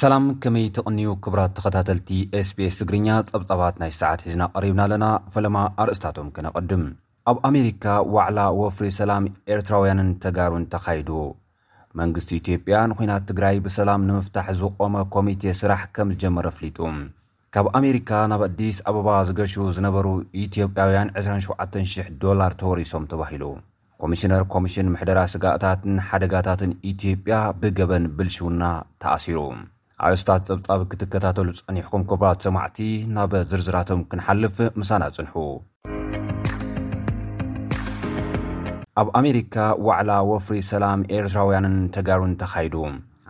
ሰላም ከመይ ትቕንዩ ክብራት ተኸታተልቲ ስbs ትግርኛ ጸብጻባት ናይ ሰዓት ሒዝና ቐሪብና ኣለና ፈለማ ኣርእስታቶም ከነቐድም ኣብ ኣሜሪካ ዋዕላ ወፍሪ ሰላም ኤርትራውያንን ተጋሩን ተኻይዱ መንግስቲ ኢትዮጵያ ንኹናት ትግራይ ብሰላም ንምፍታሕ ዝቖመ ኮሚቴ ስራሕ ከም ዝጀመረ ኣፍሊጡ። ካብ ኣሜሪካ ናብ ኣዲስ ኣበባ ዝገሹ ዝነበሩ ኢትዮጵያውያን ዕስራን ሸውዓተን ሽሕ ዶላር ተወሪሶም ተባሂሉ። ኮሚሽነር ኮሚሽን ምሕደራ ስጋእታትን ሓደጋታትን ኢትዮጵያ ብገበን ብልሽውና ተኣሲሩ። ኣርእስታት ጸብጻብ ክትከታተሉ ጸኒሕኩም ክቡራት ሰማዕቲ፣ ናብ ዝርዝራቶም ክንሓልፍ ምሳና ጽንሑ። ኣብ ኣሜሪካ ዋዕላ ወፍሪ ሰላም ኤርትራውያንን ተጋሩን ተኻይዱ።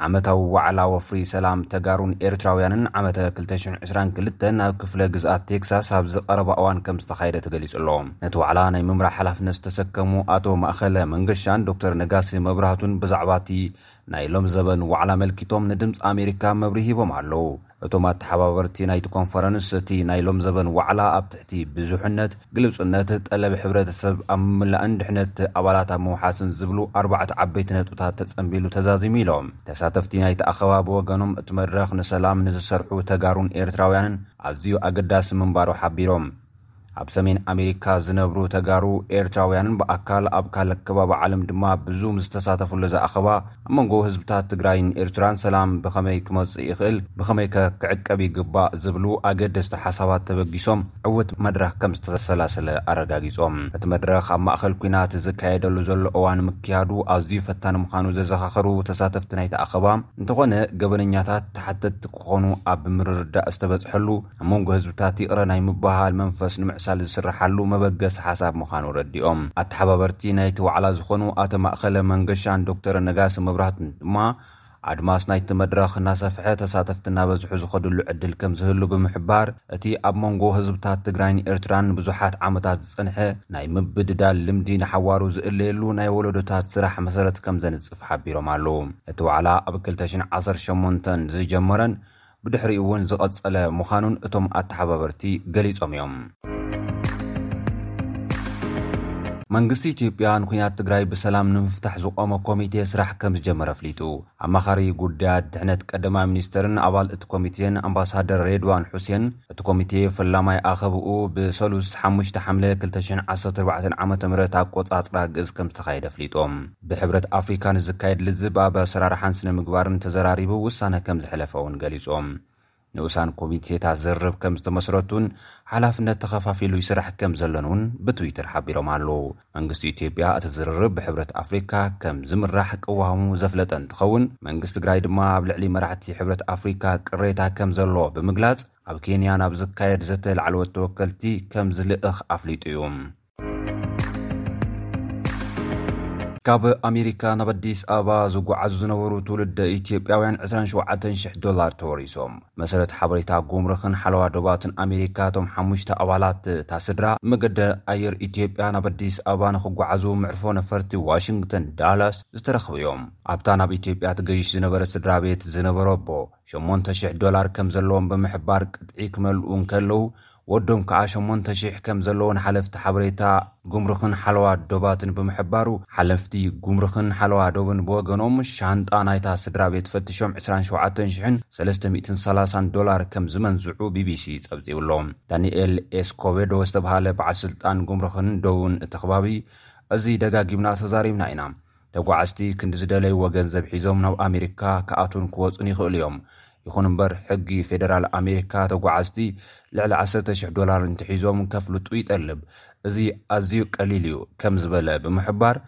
ዓመታዊ ዋዕላ ወፍሪ ሰላም ተጋሩን ኤርትራውያንን ዓመተ ክልተ ሽሕን ዕስራን ክልተን ኣብ ክፍለ ግዝኣት ቴክሳስ ኣብዚ ቀረባ እዋን ከም ዝተኻየደ ተገሊጹ ኣሎ። ነቲ ዋዕላ ናይ ምምራሕ ሓላፍነት ዝተሰከሙ ኣቶ ማእከለ መንገሻን ዶክተር ነጋሲ መብራህቱን ብዛዕባ እቲ ናይ ሎም ዘበን ዋዕላ ኣመልኪቶም ንድምጺ ኣሜሪካ መብርሂ ሂቦም ኣለው። እቶም ኣተሓባበርቲ ናይቲ ኮንፈረንስ እቲ ናይ ሎም ዘበን ዋዕላ ኣብ ትሕቲ ብዙሕነት፣ ግልጹነት፣ ጠለብ ሕብረተሰብ ኣብ ምምላእን ድሕነት ኣባላት ኣብ ምውሓስን ዝብሉ ኣርባዕተ ዓበይቲ ነጥብታት ተጸንቢሉ ተዛዚሙ ኢሎም። ተሳተፍቲ ናይቲ ኣኸባ ብወገኖም እቲ መድረኽ ንሰላም ንዝሰርሑ ተጋሩን ኤርትራውያንን ኣዝዩ ኣገዳሲ ምንባሩ ሓቢሮም። ኣብ ሰሜን ኣሜሪካ ዝነብሩ ተጋሩ ኤርትራውያንን ብኣካል ኣብ ካልእ ከባቢ ዓለም ድማ ብዙም ዝተሳተፍሉ እዚ ኣኸባ ኣብ መንጎ ህዝብታት ትግራይን ኤርትራን ሰላም ብኸመይ ክመጽእ ይኽእል ብኸመይከ ክዕቀብ ይግባእ ዝብሉ ኣገደስቲ ሓሳባት ተበጊሶም ዕውት መድረኽ ከም ዝተሰላሰለ ኣረጋጊጾም። እቲ መድረኽ ኣብ ማእኸል ኲናት ዝካየደሉ ዘሎ እዋን ምክያዱ ኣዝዩ ፈታኒ ምዃኑ ዘዘኻኸሩ ተሳተፍቲ ናይቲ ኣኸባ እንተኾነ ገበነኛታት ተሓተትቲ ክኾኑ ኣብ ምርርዳእ ዝተበጽሐሉ ኣብ መንጎ ህዝብታት ይቕረ ናይ ምብህሃል መንፈስ ንምዕሳል ዝስርሓሉ መበገሲ ሓሳብ ምዃኑ ኣረዲኦም። ኣተሓባበርቲ ናይቲ ዋዕላ ዝኾኑ ኣቶ ማእከለ መንገሻን ዶክተር ነጋሲ መብራህቱን ድማ፣ ኣድማስ ናይቲ መድረኽ እናሰፍሐ ተሳተፍቲ እናበዝሑ ዝኸድሉ ዕድል ከምዝህሉ ብምሕባር፣ እቲ ኣብ መንጎ ህዝብታት ትግራይን ኤርትራን ንብዙሓት ዓመታት ዝጸንሐ ናይ ምብድዳል ልምዲ ንሓዋሩ ዝእለየሉ ናይ ወለዶታት ስራሕ መሰረት ከምዘንጽፍ ሓቢሮም ኣለው። እቲ ዋዕላ ኣብ ክልተ ሽሕን ዓሰርተ ሸሞንተን ዝጀመረን ብድሕሪኡ እውን ዝቐፀለ ምዃኑን እቶም ኣተሓባበርቲ ገሊፆም እዮም። መንግስቲ ኢትዮጵያ ንኲናት ትግራይ ብሰላም ንምፍታሕ ዝቖመ ኮሚቴ ስራሕ ከምዝጀመረ ኣፍሊጡ። ኣማኻሪ ጉዳያት ድሕነት ቀዳማይ ሚኒስተርን ኣባል እቲ ኮሚቴን ኣምባሳደር ሬድዋን ሑሴን፣ እቲ ኮሚቴ ፈላማይ ኣኸብኡ ብሰሉስ ሓሙሽተ ሓምለ ክልተ ሽሕን ዓሰርተ ኣርባዕተን ዓመተ ምህረት ኣቆጻጽራ ግእዝ ከምዝተኻየደ ኣፍሊጦም። ብሕብረት ኣፍሪካ ንዝካየድ ልዝብ ኣብ ኣሰራርሓን ስነ ምግባርን ተዘራሪቡ ውሳነ ከምዘሕለፈ እውን ገሊፆም። ንኡሳን ኮሚቴታት ዝርርብ ከምዝተመስረቱን ሓላፍነት ተኸፋፊሉ ይስራሕ ከምዘሎን እውን ብትዊተር ሓቢሮም ኣለው። መንግስቲ ኢትዮጵያ እቲ ዝርርብ ብሕብረት ኣፍሪካ ከምዝምራሕ ቅዋሙ ዘፍለጠ እንትኸውን መንግስቲ ትግራይ ድማ ኣብ ልዕሊ መራሕቲ ሕብረት ኣፍሪካ ቅሬታ ከምዘለዎ ብምግላፅ ኣብ ኬንያ ናብ ዝካየድ ዘተ ላዕለዎት ተወከልቲ ከምዝልእኽ ኣፍሊጡ እዩ። ካብ ኣሜሪካ ናብ ኣዲስ ኣበባ ዝጓዓዙ ዝነበሩ ትውልደ ኢትዮጵያውያን 27 ሽሕ ዶላር ተወሪሶም። መሰረት ሓበሬታ ጉምርኽን ሓለዋ ዶባትን ኣሜሪካ እቶም ሓሙሽተ ኣባላት እታ ስድራ መገዲ ኣየር ኢትዮጵያ ናብ ኣዲስ ኣበባ ንክጓዓዙ ምዕርፎ ነፈርቲ ዋሽንግተን ዳላስ ዝተረኽቡ እዮም። ኣብታ ናብ ኢትዮጵያ ትገይሽ ዝነበረ ስድራ ቤት ዝነበረ ኣቦ 8 ሽሕ ዶላር ከም ዘለዎም ብምሕባር ቅጥዒ ክመልኡ እንከለዉ ወዶም ከኣ ሸሞንተ ሽሕ ከም ዘለዎን ሓለፍቲ ሓበሬታ ጉምሩክን ሓለዋ ዶባትን ብምሕባሩ፣ ሓለፍቲ ጉምሩክን ሓለዋ ዶብን ብወገኖም፣ ሻንጣ ናይታ ስድራቤት ፈቲሾም ዕስራን ሸውዓተን ሽሕን ሰለስተ ሚእትን ሰላሳን ዶላር ከም ዝመንዝዑ ቢቢሲ ጸብጺቡ ኣሎ። ዳኒኤል ኤስኮቤዶ ዝተብሃለ በዓል ስልጣን ጉምሩክን ዶብን እቲ ከባቢ፣ እዚ ደጋጊምና ተዛሪብና ኢና። ተጓዓዝቲ ክንዲ ዝደለይዎ ገንዘብ ሒዞም ናብ ኣሜሪካ ክኣትዉን ክወፁን ይኽእሉ እዮም። ይኹን እምበር ሕጊ ፌደራል ኣሜሪካ ተጓዓዝቲ ልዕሊ ዓሰርተ ሽሕ ዶላር እንተሒዞም ከፍልጡ ይጠልብ። እዚ ኣዝዩ ቀሊል እዩ ከም ዝበለ ብምሕባር፣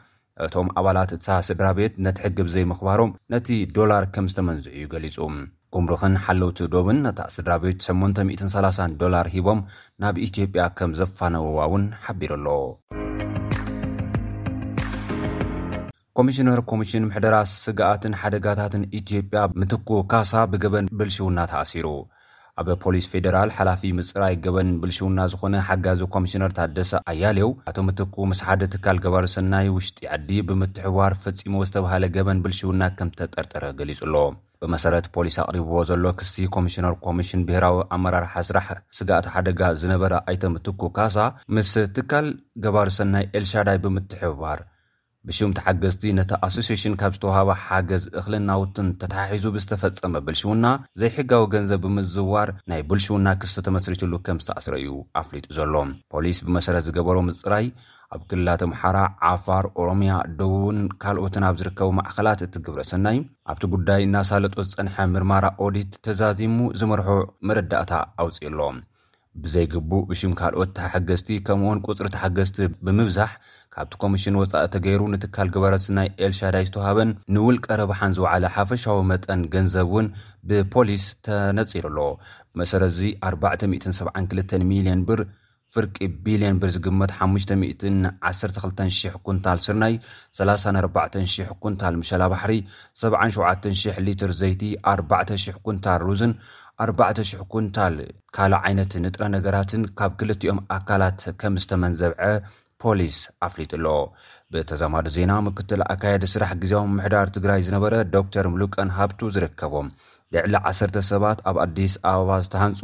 እቶም ኣባላት እታ ስድራቤት ነቲ ሕጊ ብዘይምኽባሮም ነቲ ዶላር ከም ዝተመንዝዑ እዩ ገሊፁ። ጉምሩኽን ሓለውቲ ዶብን ነታ ስድራቤት ሸሞንተ ሚእትን ሰላሳን ዶላር ሂቦም ናብ ኢትዮጵያ ከም ዘፋነውዋ'ውን ሓቢሩ ኣሎ። ኮሚሽነር ኮሚሽን ምሕደራ ስግኣትን ሓደጋታትን ኢትዮጵያ ምትኩ ካሳ ብገበን ብልሽውና ተኣሲሩ። ኣብ ፖሊስ ፌደራል ሓላፊ ምፅራይ ገበን ብልሽውና ዝኾነ ሓጋዚ ኮሚሽነር ታደሰ ኣያሌው፣ ኣቶ ምትኩ ምስ ሓደ ትካል ገባሪ ሰናይ ውሽጢ ዓዲ ብምትሕብባር ፈፂምዎ ዝተብሃለ ገበን ብልሽውና ከምተጠርጠረ ገሊፁ'ሎ። ብመሰረት ፖሊስ ኣቕሪብዎ ዘሎ ክሲ ኮሚሽነር ኮሚሽን ብሄራዊ ኣመራርሓ ስራሕ ስግኣት ሓደጋ ዝነበረ ኣይተ ምትኩ ካሳ ምስ ትካል ገባሪ ሰናይ ኤልሻዳይ ብምትሕብባር ብሽም ተሓገዝቲ ነቲ ኣሶሴሽን ካብ ዝተውሃበ ሓገዝ እኽልን ናውትን ተተሓሒዙ ብዝተፈፀመ ብልሽውና ዘይሕጋዊ ገንዘብ ብምዝዋር ናይ ብልሽውና ክሲ ተመስሪትሉ ከምዝተኣስረ እዩ ኣፍሊጡ ዘሎ። ፖሊስ ብመሰረት ዝገበሮ ምፅራይ ኣብ ክልላት ኣምሓራ፣ ዓፋር፣ ኦሮምያ፣ ደቡብን ካልኦትን ኣብ ዝርከቡ ማዕኸላት እቲ ግብረ ሰናይ ኣብቲ ጉዳይ እናሳለጦ ዝፀንሐ ምርማራ ኦዲት ተዛዚሙ ዝመርሖ መረዳእታ ኣውፂኡ ኣሎ። ብዘይግቡእ ብሽም ካልኦት ተሓገዝቲ ከምኡውን ቁፅሪ ተሓገዝቲ ብምብዛሕ ካብቲ ኮሚሽን ወፃኢ ተገይሩ ንትካል ግበረ ስናይ ኤልሻዳይ ዝተዋሃበን ንውልቀ ረብሓን ዝወዓለ ሓፈሻዊ መጠን ገንዘብ እውን ብፖሊስ ተነፂሩ ኣሎ። ብመሰረት እዚ ኣርባዕተ ሚእትን ሰብዓን ክልተን ሚሊየን ብር ፍርቂ ቢልዮን ብር ዝግመት ሓሙሽተ ሚእትን ዓሰርተ ክልተን ሺሕ ኩንታል ስርናይ፣ ሰላሳን ኣርባዕተን ሺሕ ኩንታል ምሸላ ባሕሪ፣ ሰብዓን ሸውዓተን ሺሕ ሊትር ዘይቲ፣ ኣርባዕተ ሺሕ ኩንታል ሩዝን ኣርባዕተ ሺሕ ኩንታል ካልእ ዓይነት ንጥረ ነገራትን ካብ ክልቲኦም ኣካላት ከምዝተመንዘብዐ ፖሊስ ኣፍሊጡ'ሎ። ብተዛማዲ ዜና ምክትል ኣካያዲ ስራሕ ግዜያዊ ምምሕዳር ትግራይ ዝነበረ ዶክተር ምሉቀን ሃብቱ ዝርከቦም ልዕሊ ዓሰርተ ሰባት ኣብ ኣዲስ ኣበባ ዝተሃንፁ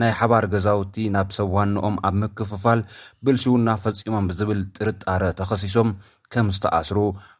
ናይ ሓባር ገዛውቲ ናብ ሰብ ዋንኦም ኣብ ምክፍፋል ብልሽውና ፈፂሞም ብዝብል ጥርጣረ ተኸሲሶም ከም ዝተኣስሩ